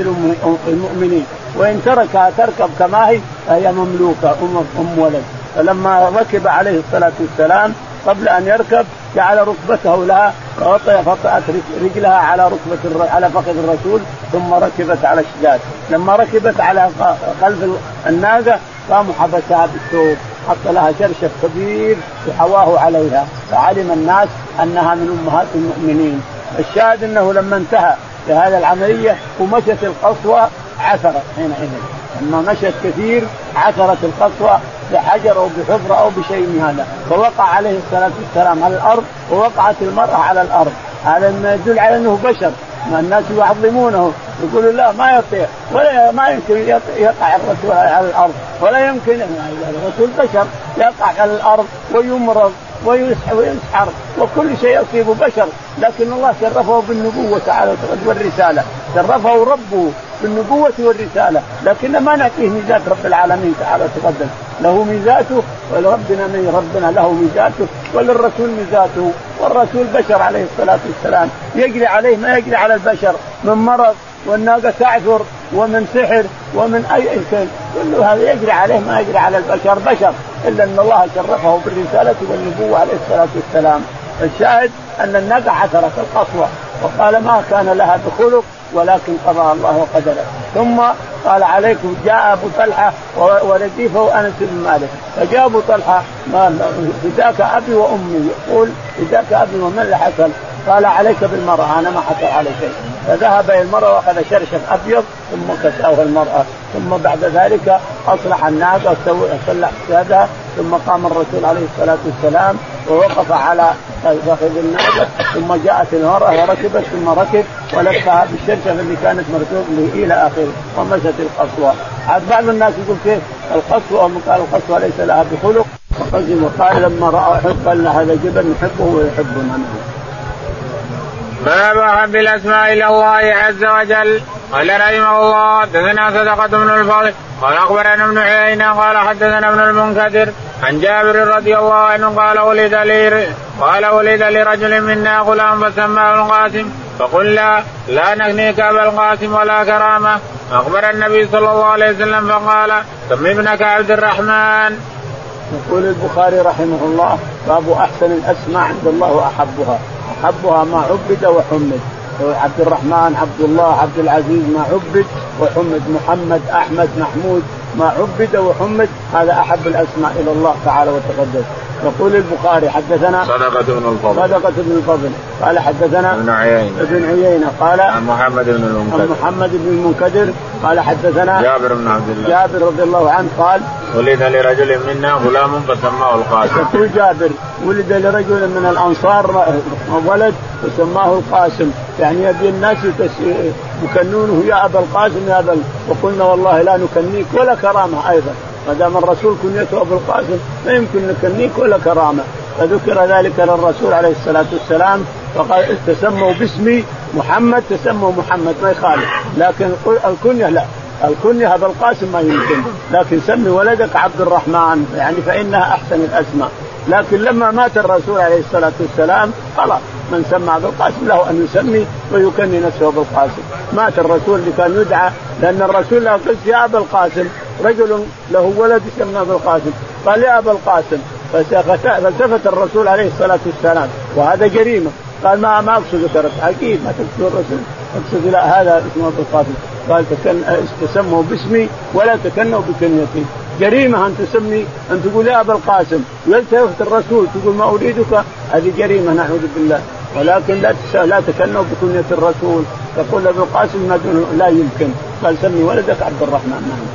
المؤمنين. وإن تركها تركب كما هي فهي مملوكة ام أم ولد. فلما ركب عليه الصلاة والسلام قبل أن يركب جعل ركبته لها فوطأت رجلها على ركبة على فخذ الرسول ثم ركبت على الشداد. لما ركبت على خلف الناقة قاموا حبسها بالثوب حط لها شرشف كبير وحواه عليها. فعلم الناس أنها من أمهات المؤمنين. الشاهد أنه لما انتهى لهذه العملية ومشت القصوى عثرت حينئذ. لما مشت كثير عثرت القصوى بحجر أو بحفرة أو بشيء من هذا. فوقع عليه الصلاة والسلام على الأرض ووقعت المرأة على الأرض. هذا ما يدل على أنه بشر. ما الناس يعظمونه. يقولوا لا ما يطيع. ولا ما يمكن يقع الرسول على الأرض. ولا يمكن الرسول بشر. يقع على الأرض ويمرض ويسحر. وكل شيء يصيب بشر. لكن الله شرفه بالنبوة تعالى والرسالة. شرفه ربه. بالنبوة والرسالة. لكن ما نعطيه ميزات رب العالمين تعالى تقدم. له ميزاته ولربنا من ربنا له ميزاته وللرسول ميزاته. والرسول بشر عليه الصلاة والسلام. يجري عليه ما يجري على البشر. من مرض والناقة تعثر ومن سحر ومن أي شيء كل هذا يجري عليه ما يجري على البشر. بشر إلا أن الله شرفه بالرسالة والنبوة عليه الصلاة والسلام. الشاهد أن الناقة عثرت القصوى وقال ما كان لها بخلق ولكن قضى الله وقدره ثم قال عليكم جاء أبو طلحة ورديفه وانس بن مالك. فجاء أبو طلحة فداك أبي وأمي؟ يقول فداك أبي ومن اللي حصل؟ قال عليك بالمرأة أنا ما حصل علي شيء. فذهب إلى المرأة وأخذ شرشف أبيض ثم كساه المرأة. ثم بعد ذلك أصلح الناقه وصلح سادها ثم قام الرسول عليه الصلاة والسلام ووقف على فخذ الناقه ثم جاءت المرأة وركبت ثم ركب ولفها بالشرشف اللي كانت مركوب إلى آخره ومشت القصوى. عاد بعض الناس يقول كيف؟ القصوى قال القصوى ليس لها بخلق. فقسم وقال لما رأى حب هذا جبل نحبه ويحبنا باب احب الاسماء إلى الله عز وجل. قال رحمه الله حدثنا صدقة بن الفضل قال أخبرنا ابن عيينة قال حدثنا ابن المنكدر. عن جابر رضي الله عنه قال ولد لي قال ولد لرجل منا غلام فسماه القاسم فقلنا لا نغنيك أبا القاسم ولا كرامة. أخبر النبي صلى الله عليه وسلم فقال سم ابنك عبد الرحمن. يقول البخاري رحمه الله باب أحسن الأسماء عند الله واحبها أحبها ما عبد وحمد. عبد الرحمن عبد الله عبد العزيز ما عبد وحمد محمد أحمد محمود. ما عبد وحمد هذا أحب الأسماء إلى الله تعالى وتقدس. يقول البخاري حدثنا صدقة بن الفضل. صدقة بن الفضل. قال حدثنا ابن عيينة. ابن عيينة. قال عن محمد بن المنكدر. عن محمد بن المنكدر. قال حدثنا جابر بن عبد الله. جابر رضي الله عنه قال ولد لرجل منا غلام فسماه القاسم. يقول جابر ولد لرجل من الأنصار ولد وسماه القاسم. يعني يبي الناس يكنونه يا أبا القاسم يا أبا وقلنا والله لا نكنيك ولا كرامة أيضا. ما دام الرسول كنيته أبو القاسم ما يمكن نكنيك ولا كرامة. فذكر ذلك للرسول عليه الصلاة والسلام فقال تسموا باسمي محمد تسموا محمد ما يخالف. لكن الكنية لا. الكنية أبو القاسم ما يمكن. لكن سمي ولدك عبد الرحمن يعني فإنها أحسن الأسماء. لكن لما مات الرسول عليه الصلاة والسلام خلاص. من سمى ابو القاسم له أن يسمي ويكني نفسه ابو القاسم. مات الرسول اللي كان يدعى لأن الرسول له قلت يا ابا القاسم. رجل له ولد يسمى ابو القاسم. قال يا ابا القاسم فالتفت الرسول عليه الصلاة والسلام. وهذا جريمة. قال ما ما أقصد ترك أكيد ما تقصد الرسول. أقصد لا هذا اسمه ابو القاسم. قال تسموا باسمي ولا تكنوا بكنيتي. جريمة أن تسمي أن تقول يا أبا القاسم ويلتفت الرسول تقول ما أريدك. هذه جريمة نعوذ بالله ولكن لا لا تكنوا بكنية الرسول. تقول أبو القاسم ما لا يمكن. قال سمي ولدك عبد الرحمن. نعم.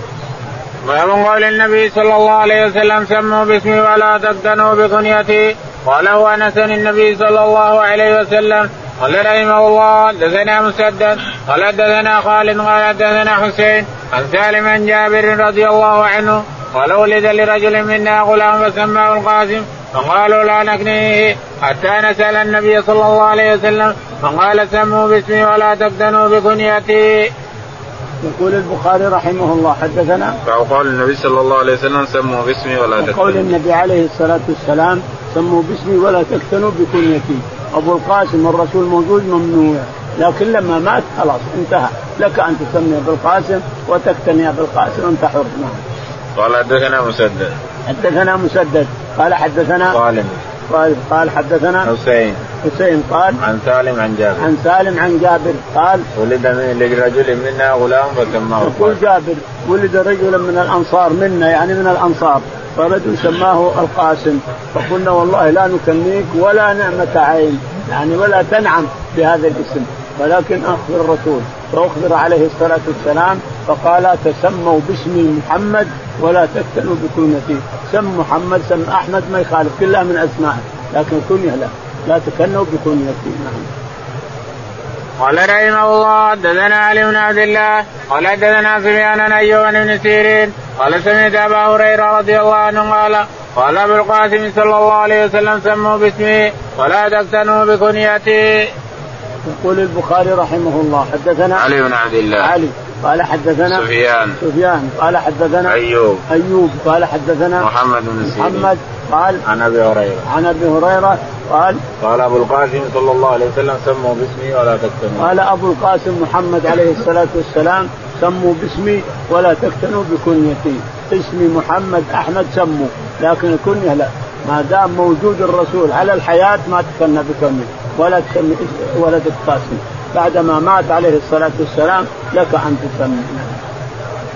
باب قول النبي صلى الله عليه وسلم سموا باسمي ولا تكتنوا بكنيتي. قاله أنس النبي صلى الله عليه وسلم قال رحمه الله حدثنا مسدد قال حدثنا خالد قال حدثنا حسين عن سالم عن جابر رضي الله عنه قال ولد لرجل منا غلام فسماه القاسم فقالوا لا نكنيه حتى نسأل النبي صلى الله عليه وسلم فقال سموا باسمي ولا تفتنوا بكنيتي. يقول البخاري رحمه الله حدثنا؟ قول النبي صلى الله عليه وسلم سموا باسمي ولا تكتنوا قول النبي عليه الصلاة والسلام سموا باسمي ولا تكتنوا بكنيتي. أبو القاسم الرسول موجود ممنوع. لكن لما مات خلاص انتهى. لك أن تسمي بالقاسم وتكتني بالقاسم أنت حر. نعم. قال حدثنا مسدد. حدثنا مسدد. قال حدثنا قال قال قال حدثنا حسين. حسين قال عن سالم عن جابر. عن سالم عن جابر قال ولد لرجل منا غلام فسماه يقول جابر ولد رجل من الأنصار منا يعني من الأنصار. فرجل سماه القاسم. فقلنا والله لا نكنيك ولا نعمة عين يعني ولا تنعم بهذا الاسم ولكن اخبر الرسول. فأخبر عليه الصلاة والسلام فقال تسموا باسمي محمد ولا تكتنوا بكنيتي. سم محمد سم أحمد ما يخالف كلها من اسمائه لكن كنية لا. لا تكنوا بكنيتي. نعم. قال رحمه الله حدثنا علي بن عبد الله قال حدثنا سفيان عن أيوب بن سيرين قال سمعت أبا هريرة رضي الله عنه قال قال أبو القاسم صلى الله عليه وسلم سموا باسمه ولا تقتنوا بكنيته. يقول البخاري رحمه الله حدثنا علي بن عبد الله. علي قال حدثنا سفيان. سفيان قال حدثنا أيوب. أيوب قال حدثنا محمد بن سيرين. محمد قال عن أبي هريرة. عن أبي هريرة قال قال أبو القاسم صلى الله عليه وسلم سموا باسمي ولا تكتموا قال أبو القاسم محمد عليه الصلاة والسلام سموا باسمي ولا تكتنوا بكنيتي اسمي محمد أحمد سموا لكن الكنيه لا ما دام موجود الرسول على الحياة ما تكنى بكنيه ولا تسمي ولد القاسم بعدما مات عليه الصلاة والسلام لك أن تسمي.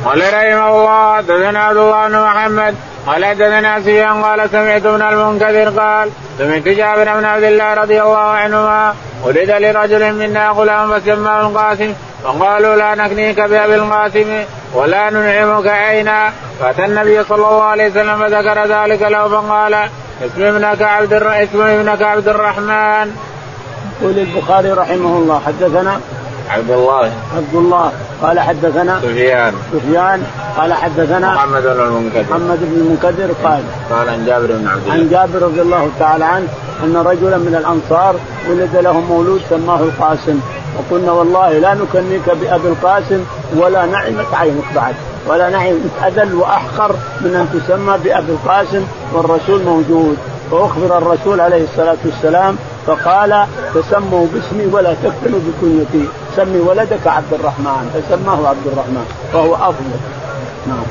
قال رحمه الله حدثنا عبد الله بن محمد قال حدثنا سفيان قال سمعت ابن المنكدر قال سمعت جابر بن عبد الله رضي الله عنهما ولد لرجل منا غلام فسماه القاسم فقالوا لا نكنيك بأبي القاسم ولا ننعمك عينا فأتى النبي صلى الله عليه وسلم فذكر ذلك له فقال اسم ابنك عبد. اسم ابنك عبد الرحمن. يقول البخاري رحمه الله حدثنا عبد الله. عبد الله. قال حدثنا سفيان. سفيان. قال حدثنا محمد بن المنكدر. محمد بن المنكدر قال قال عن جابر بن عبد الله. عن جابر رضي الله تعالى عنه أن رجلا من الأنصار ولد له مولود سماه القاسم. وقلنا والله لا نكنيك بأبي القاسم ولا نعمك عينك بعد. ولا نعم اذل وأحقر من أن تسمى بأبي القاسم والرسول موجود. فأخبر الرسول عليه الصلاة والسلام فقال تسموا باسمي ولا تفتنوا بكنيتي سمي ولدك عبد الرحمن. فسماه عبد الرحمن. وهو أفضل. نعم.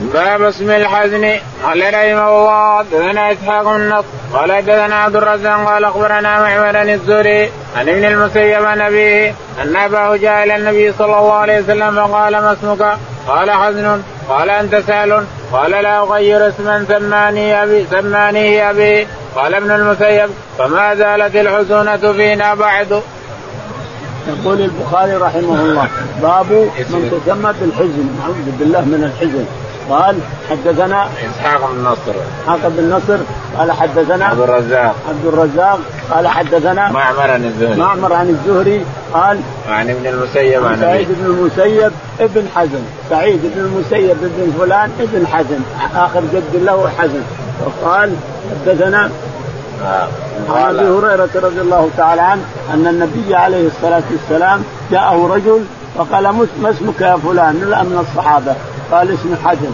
باب اسم الحزن. قال رحمه الله حدثنا إسحاق نصر قال حدثنا عبد الرزاق قال أخبرنا معمر الزهري عن ابن المسيب عن أبيه أن أباه جاء إلى النبي صلى الله عليه وسلم فقال ما اسمك؟ قال حزن. قال أنت سهل. قال لا أغير اسما سماني أبي سمانيه أبي. قال ابن المسيب فما زالت الحزونة فينا بعد؟ يقول البخاري رحمه الله باب من تسمى بالحزن نعوذ بالله من الحزن. قال حدثنا إسحاق بن نصر. إسحاق بن نصر قال حدثنا عبد الرزاق. عبد الرزاق قال حدثنا معمر عن الزهري. معمر عن الزهري قال عن ابن المسيب عن سعيد بن المسيب ابن حزن. سعيد بن المسيب ابن فلان ابن حزن. آخر جد له حزن. وقال حدثنا آه. عن أبي هريرة رضي الله تعالى عنه أن النبي عليه الصلاة والسلام جاءه رجل فقال ما اسمك يا فلان؟ لا من الصحابة. قال اسمي حزن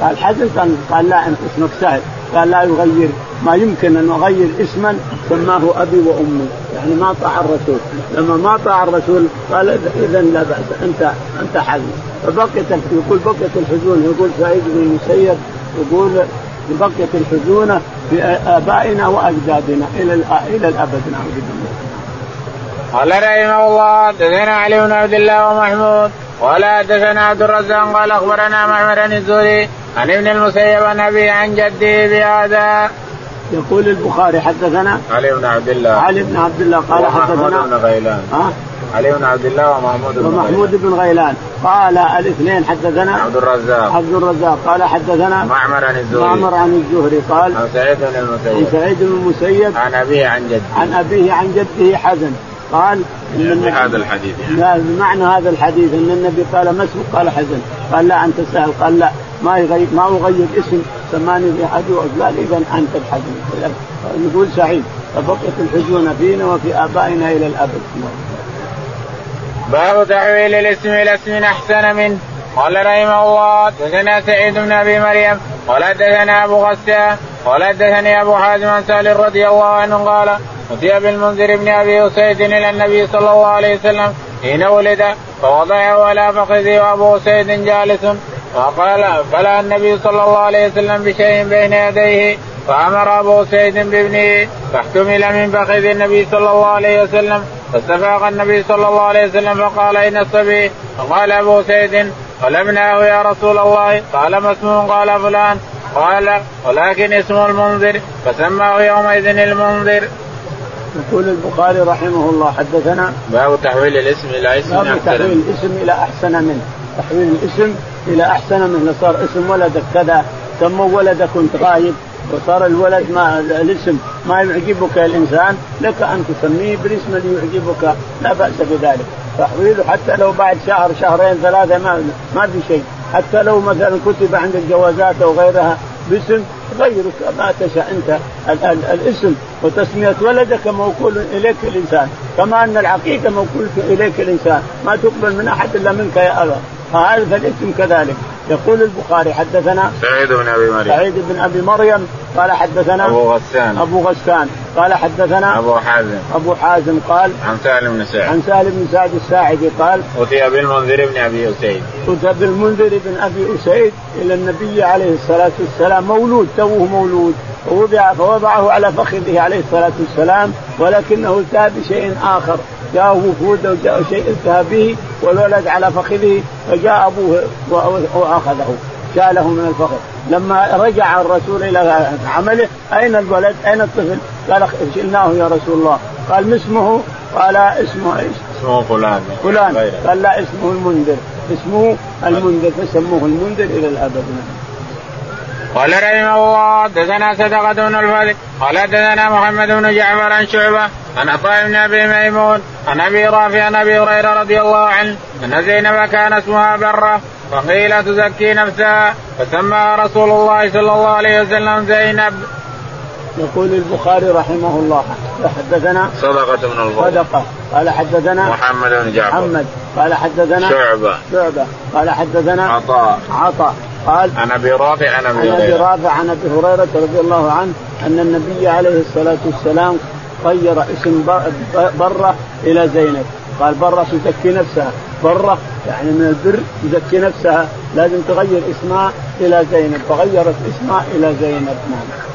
قال حزن قال, قال لا أنت اسمك سهل. قال لا يغير. ما يمكن أن أغير اسما سماه أبي وأمي. يعني ما طاع الرسول. لما ما طاع الرسول قال اذا لا بأس. انت أنت حزن فبقيت يقول بقيت الحزون. يقول سعيد بن المسيب. يقول بقيت الحزونة في آبائنا وأجدادنا إلى إلى الأبد نعوذ بالله. قال رحمه الله حدثنا علي بن عبد الله ومحمود قال حدثنا عبد الرزاق قال أخبرنا معمر الزهري عن ابن المسيب عن ابي عن جده بهذا. يقول البخاري حدثنا علي بن عبد الله. علي بن عبد الله قال حدثنا بن غيلان. ها؟ علي بن عبد الله ومحمود بن ومحمود بن غيلان. قال الاثنين حدثنا عبد الرزاق. عبد الرزاق. قال حدثنا معمر عن الزهري. معمر عن الزهري. قال عن سعيد بن عن المسيب سعيد بن المسيب. عن أبيه عن جده. عن أبيه عن جده حزن. قال إن هذا الحديث. يعني. لا بمعنى هذا الحديث إن النبي قال ما اسمك؟ قال حزن. قال لا أنت سهل قال لا ما يغير ما اغير اسم. سماني حد قال اذا أنت الحزن نقول سعيد فبقيت الحزن فينا وفي آبائنا إلى الأبد. باب تحويل الاسم إلى اسم أحسن منه. قال رحمه الله حدثنا سعيد بن أبي مريم قال حدثنا أبو غسان قال حدثني أبو حازم عن سهل رضي الله عنه قال أتي بالمنذر بن أبي أسيد إلى النبي صلى الله عليه وسلم حين ولد فوضعه على فخذه وأبو أسيد جالس. فقال فلا النبي صلى الله عليه وسلم بشيء بين يديه. فأمر أبو سيد بابنه فاحتمل من فخذ النبي صلى الله عليه وسلم. فاستفاق النبي صلى الله عليه وسلم فقال اين الصبي؟ فقال أبو سيد قلبناه يا رسول الله. قال ما اسمه قال فلان. قال ولكن اسمه المنذر. فسماه يومئذ المنذر. يقول البخاري رحمه الله حدثنا باب تحويل الاسم إلى اسم باب احسن تحويل الاسم إلى أحسن منه. تحويل الاسم إلى أحسن منه صار اسم ولدك كذا سموا ولدك كنت غايب وصار الولد ما الاسم ما يعجبك الإنسان لك أن تسميه بالاسم الذي يعجبك لا بأس بذلك. تحويله حتى لو بعد شهر شهرين ثلاثة ما ما في شيء. حتى لو مثلا كتب عند الجوازات أو غيرها باسم غيرك ما تشاء أنت ال- ال- الاسم. وتسمية ولدك موكول إليك الإنسان. كما أن العقيدة موكول إليك الإنسان. ما تقبل من أحد إلا منك يا أبا. فهذا الاسم كذلك. يقول البخاري حدثنا سعيد بن أبي مريم. سعيد بن أبي مريم قال حدثنا أبو غسان. أبو غسان. قال حدثنا أبو حازم. أبو حازم قال عن سالم بن سعد. عن سالم بن سعد الساعدي قال أتي بالمنذر بن أبي أسيد. اتى بالمنذر بن أبي أسيد إلى النبي عليه الصلاة والسلام. مولود توه مولود. فوضع فوضعه على فخذه عليه الصلاة والسلام ولكنه التهى بشيء آخر. جاءه وفود وجاء شيء التهى به والولد على فخذه فجاء أبوه وأخذه شاله من الفخذ. لما رجع الرسول إلى عمله أين الولد؟ أين الطفل؟ قال شلناه يا رسول الله. قال ما اسمه؟ قال اسمه إيش؟ اسمه فلان. فلان. قال لا اسمه المنذر. اسمه المنذر فسموه المنذر إلى الأبد. قال رحمه الله حدثنا صدقة بن الفضل قال حدثنا محمد بن جعفر عن شعبة عن عطاء بن أبي ميمون عن أبي رافع عن أبي هريرة رضي الله عنه أن زينب كان اسمها برة فقيل تزكي نفسها فسماها رسول الله صلى الله عليه وسلم زينب. يقول البخاري رحمه الله. حدثنا صدقة بن الفضل. صدقة. قال حدثنا محمد بن جعفر. محمد. قال حدثنا شعبة. شعبة. قال حدثنا عطاء. عطاء. قال عن أبي رافع عن عن أبي هريرة. رافع عن أبي هريرة رضي الله عنه أن النبي عليه الصلاة والسلام غير اسم بر- برة إلى زينب. قال برة تزكي نفسها. برة يعني من البر تزكي نفسها. لازم تغير اسمها إلى زينب. فغيرت اسمها إلى زينب. نعم.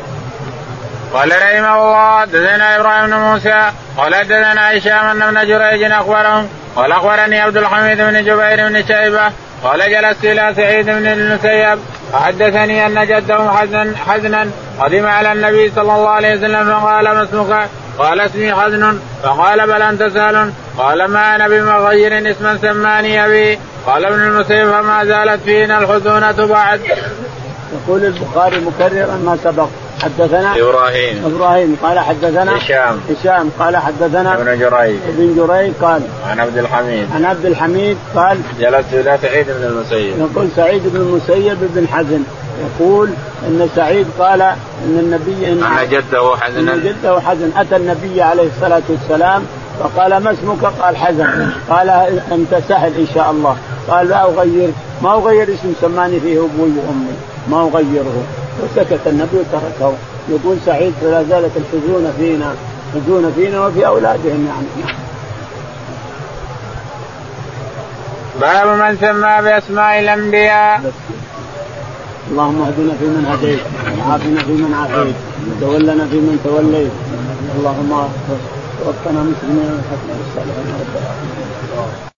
قال رحمه الله حدثنا إبراهيم بن موسى قال حدثنا هشام ابن جريج أخبرهم قال أخبرني عبد الحميد بن جبير بن شيبة قال جلست إلى سعيد بن المسيب فحدثني أن جده حزنا حزنا قدم على النبي صلى الله عليه وسلم فقال ما اسمك؟ قال اسمي حزن فقال بل أنت سهل قال ما أنا بمغير اسما سماني أبي قال ابن المسيب فما زالت فينا الحزونة بعد. يقول البخاري مكررا ما سبق حدثنا إبراهيم. إبراهيم. قال حدثنا هشام. هشام. قال حدثنا ابن جريج. ابن جريج قال عن عبد الحميد. عن عبد الحميد قال جلست إلى سعيد بن المسيب. يقول سعيد بن المسيب بن حزن. يقول إن سعيد قال إن النبي إن أن جده إن حزنا جده حزن. أتى النبي عليه الصلاة والسلام فقال ما اسمك؟ قال حزن. قال أنت سهل إن شاء الله. قال لا أغير. ما أغير اسم سماني فيه أبوي وأمي. ما أغيره. وسكت النبي وتركه. يقول سعيد فلا زالت الحزون فينا حزون فينا وفي أولادهم يعني. باب من سمى بأسماء الأنبياء. بس. اللهم اهدنا فيمن هديت وعافنا فيمن عافيت وتولنا فيمن توليت. اللهم توفنا مسلمين وحسن الصالحين رب العالمين